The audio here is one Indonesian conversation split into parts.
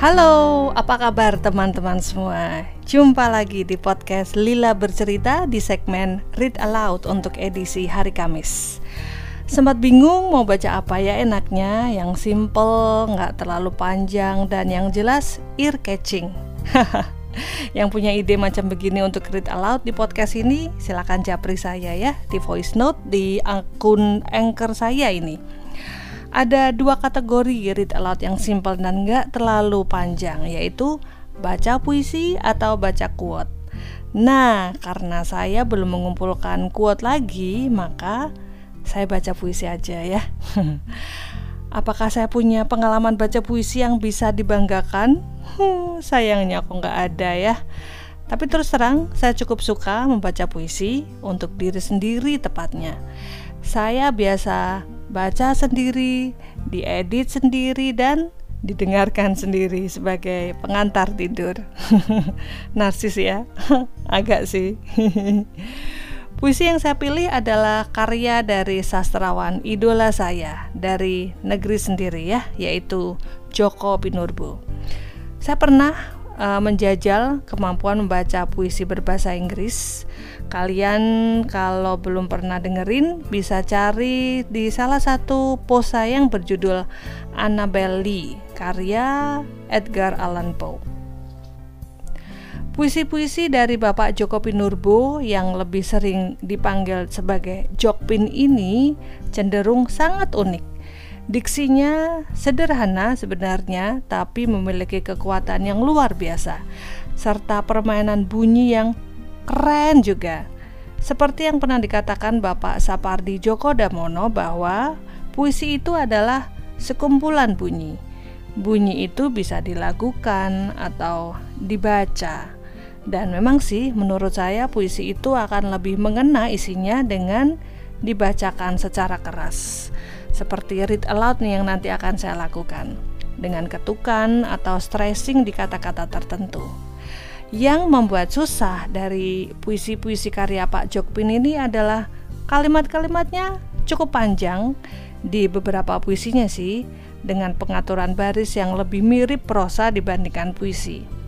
Halo, apa kabar teman-teman semua? Jumpa lagi di podcast Lila Bercerita di segmen Read Aloud untuk edisi hari Kamis. Sempat bingung mau baca apa ya enaknya, yang simple, nggak terlalu panjang, dan yang jelas ear catching. yang punya ide macam begini untuk read aloud di podcast ini, silakan japri saya ya di voice note di akun anchor saya ini ada dua kategori read aloud yang simple dan nggak terlalu panjang, yaitu baca puisi atau baca quote. Nah, karena saya belum mengumpulkan quote lagi, maka saya baca puisi aja ya. Apakah saya punya pengalaman baca puisi yang bisa dibanggakan? Sayangnya kok nggak ada ya. Tapi terus terang, saya cukup suka membaca puisi untuk diri sendiri tepatnya. Saya biasa baca sendiri, diedit sendiri dan didengarkan sendiri sebagai pengantar tidur. Narsis ya, agak sih. Puisi yang saya pilih adalah karya dari sastrawan idola saya dari negeri sendiri ya, yaitu Joko Pinurbo. Saya pernah uh, menjajal kemampuan membaca puisi berbahasa Inggris. Kalian kalau belum pernah dengerin bisa cari di salah satu post saya yang berjudul Annabelle Lee karya Edgar Allan Poe. Puisi-puisi dari Bapak Joko Pinurbo yang lebih sering dipanggil sebagai Jokpin ini cenderung sangat unik Diksinya sederhana sebenarnya, tapi memiliki kekuatan yang luar biasa, serta permainan bunyi yang keren juga. Seperti yang pernah dikatakan Bapak Sapardi Djoko Damono bahwa puisi itu adalah sekumpulan bunyi. Bunyi itu bisa dilakukan atau dibaca. Dan memang sih menurut saya puisi itu akan lebih mengena isinya dengan dibacakan secara keras seperti read aloud nih yang nanti akan saya lakukan dengan ketukan atau stressing di kata-kata tertentu. Yang membuat susah dari puisi-puisi karya Pak Jokpin ini adalah kalimat-kalimatnya cukup panjang di beberapa puisinya sih dengan pengaturan baris yang lebih mirip prosa dibandingkan puisi.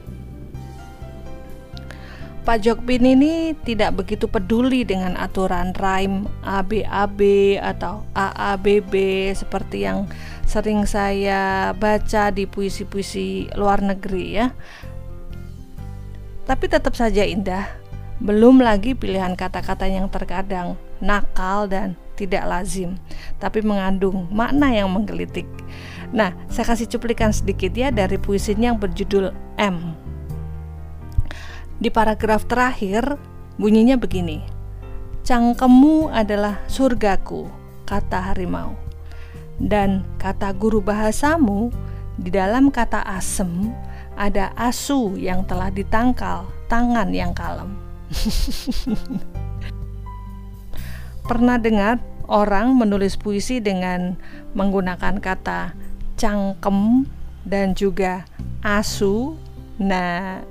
Pak Jokpin ini tidak begitu peduli dengan aturan rhyme ABAB atau AABB seperti yang sering saya baca di puisi-puisi luar negeri ya. Tapi tetap saja indah. Belum lagi pilihan kata-kata yang terkadang nakal dan tidak lazim, tapi mengandung makna yang menggelitik. Nah, saya kasih cuplikan sedikit ya dari puisinya yang berjudul M di paragraf terakhir bunyinya begini. Cangkemmu adalah surgaku, kata harimau. Dan kata guru bahasamu, di dalam kata asem ada asu yang telah ditangkal tangan yang kalem. Pernah dengar orang menulis puisi dengan menggunakan kata cangkem dan juga asu Nah,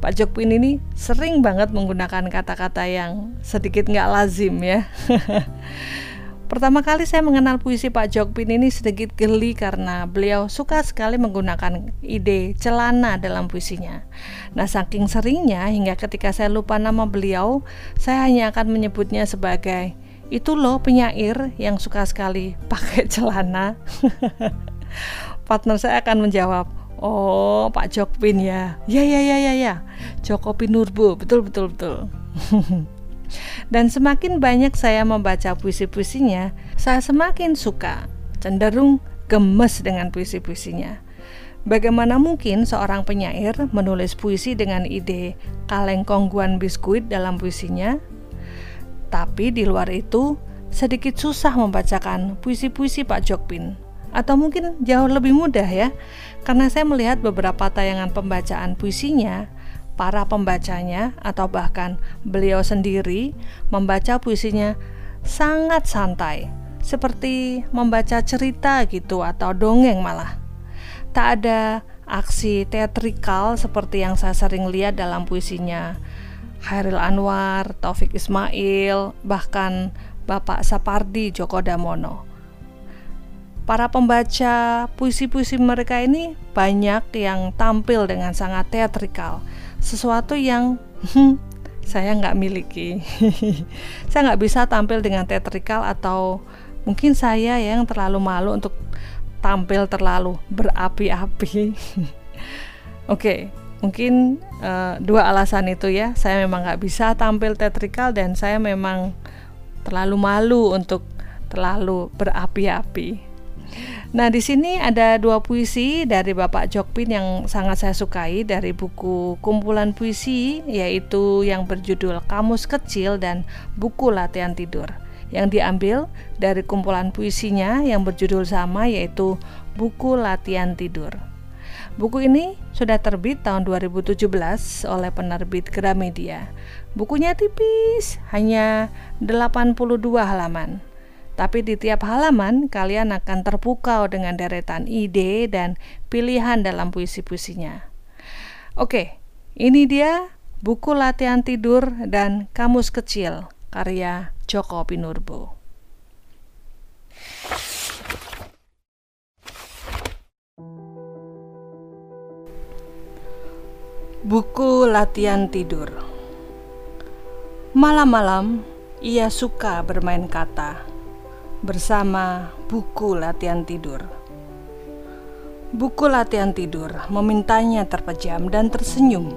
Pak Jokpin ini sering banget menggunakan kata-kata yang sedikit nggak lazim ya. Pertama kali saya mengenal puisi Pak Jokpin ini sedikit geli karena beliau suka sekali menggunakan ide celana dalam puisinya. Nah, saking seringnya hingga ketika saya lupa nama beliau, saya hanya akan menyebutnya sebagai itu loh penyair yang suka sekali pakai celana. Partner saya akan menjawab, Oh, Pak Jokpin ya. Ya ya ya ya ya. Joko Pinurbo, betul betul betul. Dan semakin banyak saya membaca puisi-puisinya, saya semakin suka, cenderung gemes dengan puisi-puisinya. Bagaimana mungkin seorang penyair menulis puisi dengan ide kaleng kongguan biskuit dalam puisinya? Tapi di luar itu, sedikit susah membacakan puisi-puisi Pak Jokpin atau mungkin jauh lebih mudah ya. Karena saya melihat beberapa tayangan pembacaan puisinya para pembacanya atau bahkan beliau sendiri membaca puisinya sangat santai. Seperti membaca cerita gitu atau dongeng malah. Tak ada aksi teatrikal seperti yang saya sering lihat dalam puisinya Hairil Anwar, Taufik Ismail, bahkan Bapak Sapardi Djoko Damono. Para pembaca puisi-puisi mereka ini banyak yang tampil dengan sangat teatrikal, sesuatu yang hmm, saya nggak miliki. saya nggak bisa tampil dengan teatrikal atau mungkin saya yang terlalu malu untuk tampil terlalu berapi-api. Oke, okay, mungkin uh, dua alasan itu ya. Saya memang nggak bisa tampil teatrikal dan saya memang terlalu malu untuk terlalu berapi-api. Nah, di sini ada dua puisi dari Bapak Jokpin yang sangat saya sukai dari buku kumpulan puisi yaitu yang berjudul Kamus Kecil dan Buku Latihan Tidur yang diambil dari kumpulan puisinya yang berjudul sama yaitu Buku Latihan Tidur. Buku ini sudah terbit tahun 2017 oleh penerbit Gramedia. Bukunya tipis, hanya 82 halaman. Tapi di tiap halaman kalian akan terpukau dengan deretan ide dan pilihan dalam puisi-puisinya. Oke, ini dia buku latihan tidur dan kamus kecil karya Joko Pinurbo. Buku latihan tidur. Malam-malam ia suka bermain kata bersama buku latihan tidur. Buku latihan tidur memintanya terpejam dan tersenyum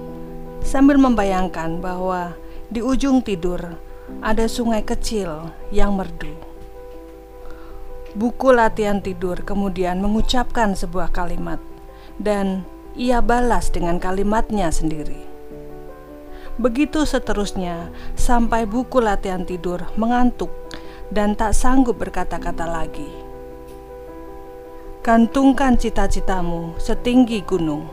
sambil membayangkan bahwa di ujung tidur ada sungai kecil yang merdu. Buku latihan tidur kemudian mengucapkan sebuah kalimat dan ia balas dengan kalimatnya sendiri. Begitu seterusnya sampai buku latihan tidur mengantuk dan tak sanggup berkata-kata lagi. Gantungkan cita-citamu setinggi gunung.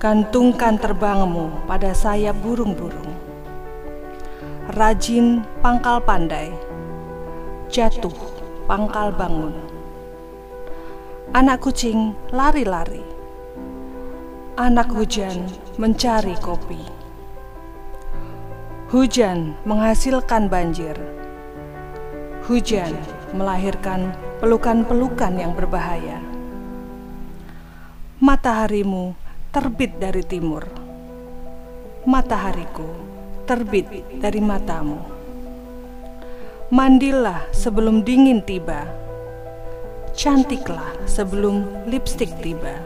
Gantungkan terbangmu pada sayap burung-burung. Rajin pangkal pandai, jatuh pangkal bangun. Anak kucing lari-lari. Anak hujan mencari kopi. Hujan menghasilkan banjir Hujan melahirkan pelukan-pelukan yang berbahaya. Mataharimu terbit dari timur. Matahariku terbit dari matamu. Mandilah sebelum dingin tiba. Cantiklah sebelum lipstik tiba.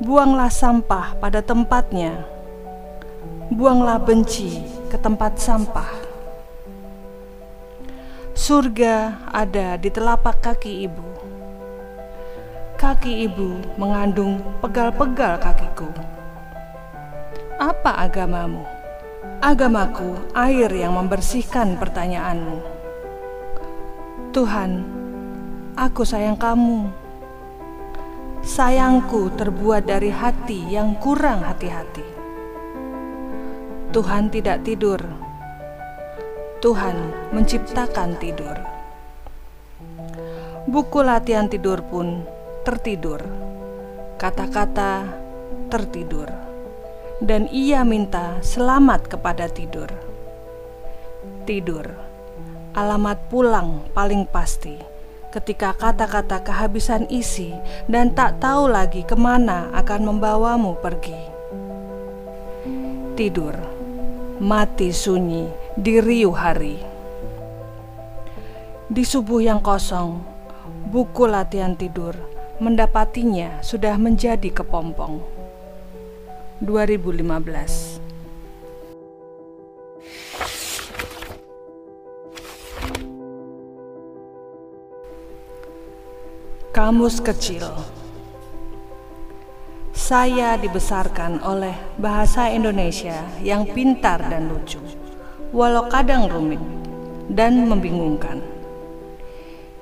Buanglah sampah pada tempatnya. Buanglah benci ke tempat sampah Surga ada di telapak kaki ibu. Kaki ibu mengandung pegal-pegal kakiku. Apa agamamu? Agamaku air yang membersihkan pertanyaanmu. Tuhan, aku sayang kamu. Sayangku terbuat dari hati yang kurang hati-hati. Tuhan tidak tidur Tuhan menciptakan tidur. Buku latihan tidur pun tertidur. Kata-kata tertidur. Dan ia minta selamat kepada tidur. Tidur. Alamat pulang paling pasti ketika kata-kata kehabisan isi dan tak tahu lagi ke mana akan membawamu pergi. Tidur, mati sunyi di riuh hari. Di subuh yang kosong, buku latihan tidur mendapatinya sudah menjadi kepompong. 2015 Kamus kecil Saya dibesarkan oleh bahasa Indonesia yang pintar dan lucu walau kadang rumit dan membingungkan.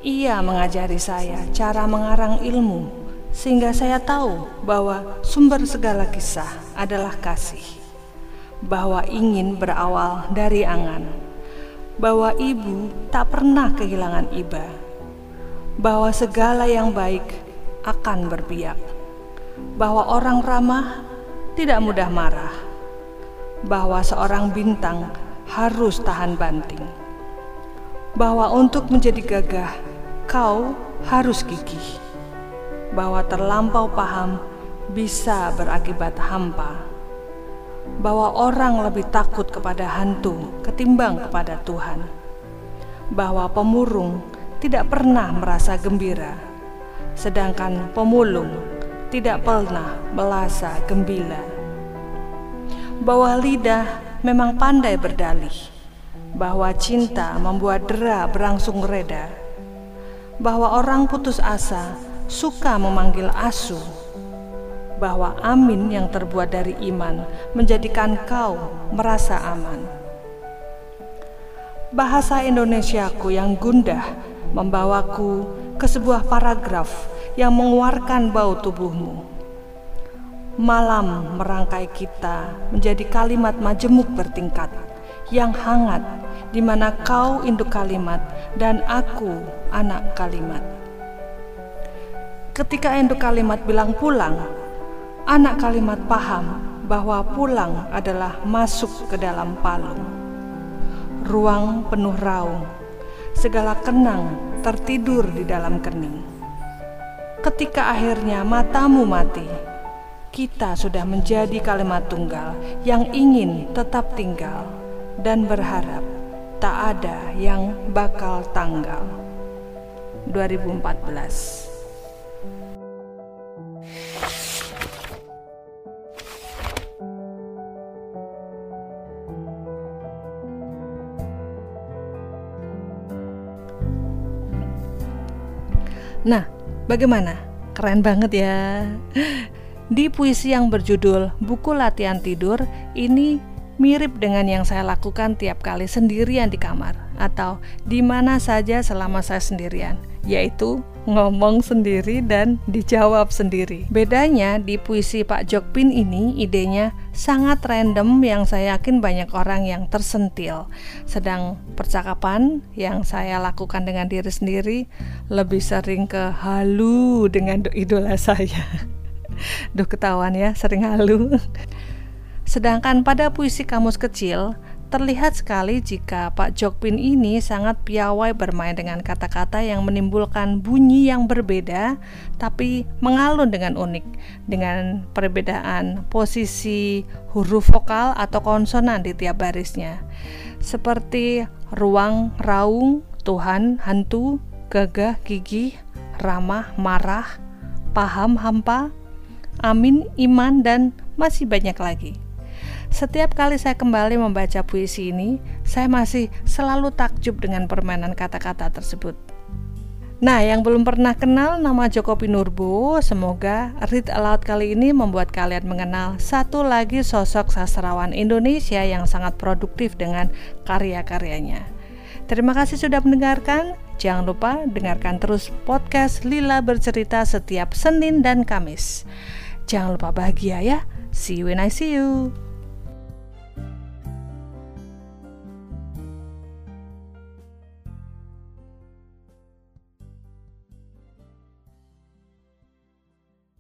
Ia mengajari saya cara mengarang ilmu, sehingga saya tahu bahwa sumber segala kisah adalah kasih, bahwa ingin berawal dari angan, bahwa ibu tak pernah kehilangan iba, bahwa segala yang baik akan berpihak, bahwa orang ramah tidak mudah marah, bahwa seorang bintang harus tahan banting. Bahwa untuk menjadi gagah, kau harus gigih, bahwa terlampau paham bisa berakibat hampa, bahwa orang lebih takut kepada hantu ketimbang kepada Tuhan, bahwa pemurung tidak pernah merasa gembira, sedangkan pemulung tidak pernah merasa gembira, bahwa lidah memang pandai berdalih bahwa cinta membuat dera berangsung reda, bahwa orang putus asa suka memanggil asu, bahwa amin yang terbuat dari iman menjadikan kau merasa aman. Bahasa Indonesiaku yang gundah membawaku ke sebuah paragraf yang mengeluarkan bau tubuhmu. Malam merangkai kita menjadi kalimat majemuk bertingkat yang hangat di mana kau induk kalimat dan aku anak kalimat. Ketika induk kalimat bilang pulang, anak kalimat paham bahwa pulang adalah masuk ke dalam palung. Ruang penuh raung, segala kenang tertidur di dalam kening. Ketika akhirnya matamu mati, kita sudah menjadi kalimat tunggal yang ingin tetap tinggal dan berharap tak ada yang bakal tanggal 2014 Nah, bagaimana? Keren banget ya. Di puisi yang berjudul Buku Latihan Tidur, ini mirip dengan yang saya lakukan tiap kali sendirian di kamar atau di mana saja selama saya sendirian, yaitu ngomong sendiri dan dijawab sendiri. Bedanya di puisi Pak Jokpin ini idenya sangat random yang saya yakin banyak orang yang tersentil. Sedang percakapan yang saya lakukan dengan diri sendiri lebih sering ke halu dengan idola saya. Duh ketahuan ya, sering halu. Sedangkan pada puisi kamus kecil, terlihat sekali jika Pak Jokpin ini sangat piawai bermain dengan kata-kata yang menimbulkan bunyi yang berbeda tapi mengalun dengan unik dengan perbedaan posisi huruf vokal atau konsonan di tiap barisnya seperti ruang, raung, Tuhan, hantu, gagah, gigih, ramah, marah, paham, hampa, amin, iman, dan masih banyak lagi. Setiap kali saya kembali membaca puisi ini, saya masih selalu takjub dengan permainan kata-kata tersebut. Nah, yang belum pernah kenal nama Joko Pinurbo, semoga Read Aloud kali ini membuat kalian mengenal satu lagi sosok sastrawan Indonesia yang sangat produktif dengan karya-karyanya. Terima kasih sudah mendengarkan. Jangan lupa dengarkan terus podcast Lila Bercerita setiap Senin dan Kamis. Jangan lupa bahagia ya. See you when I see you.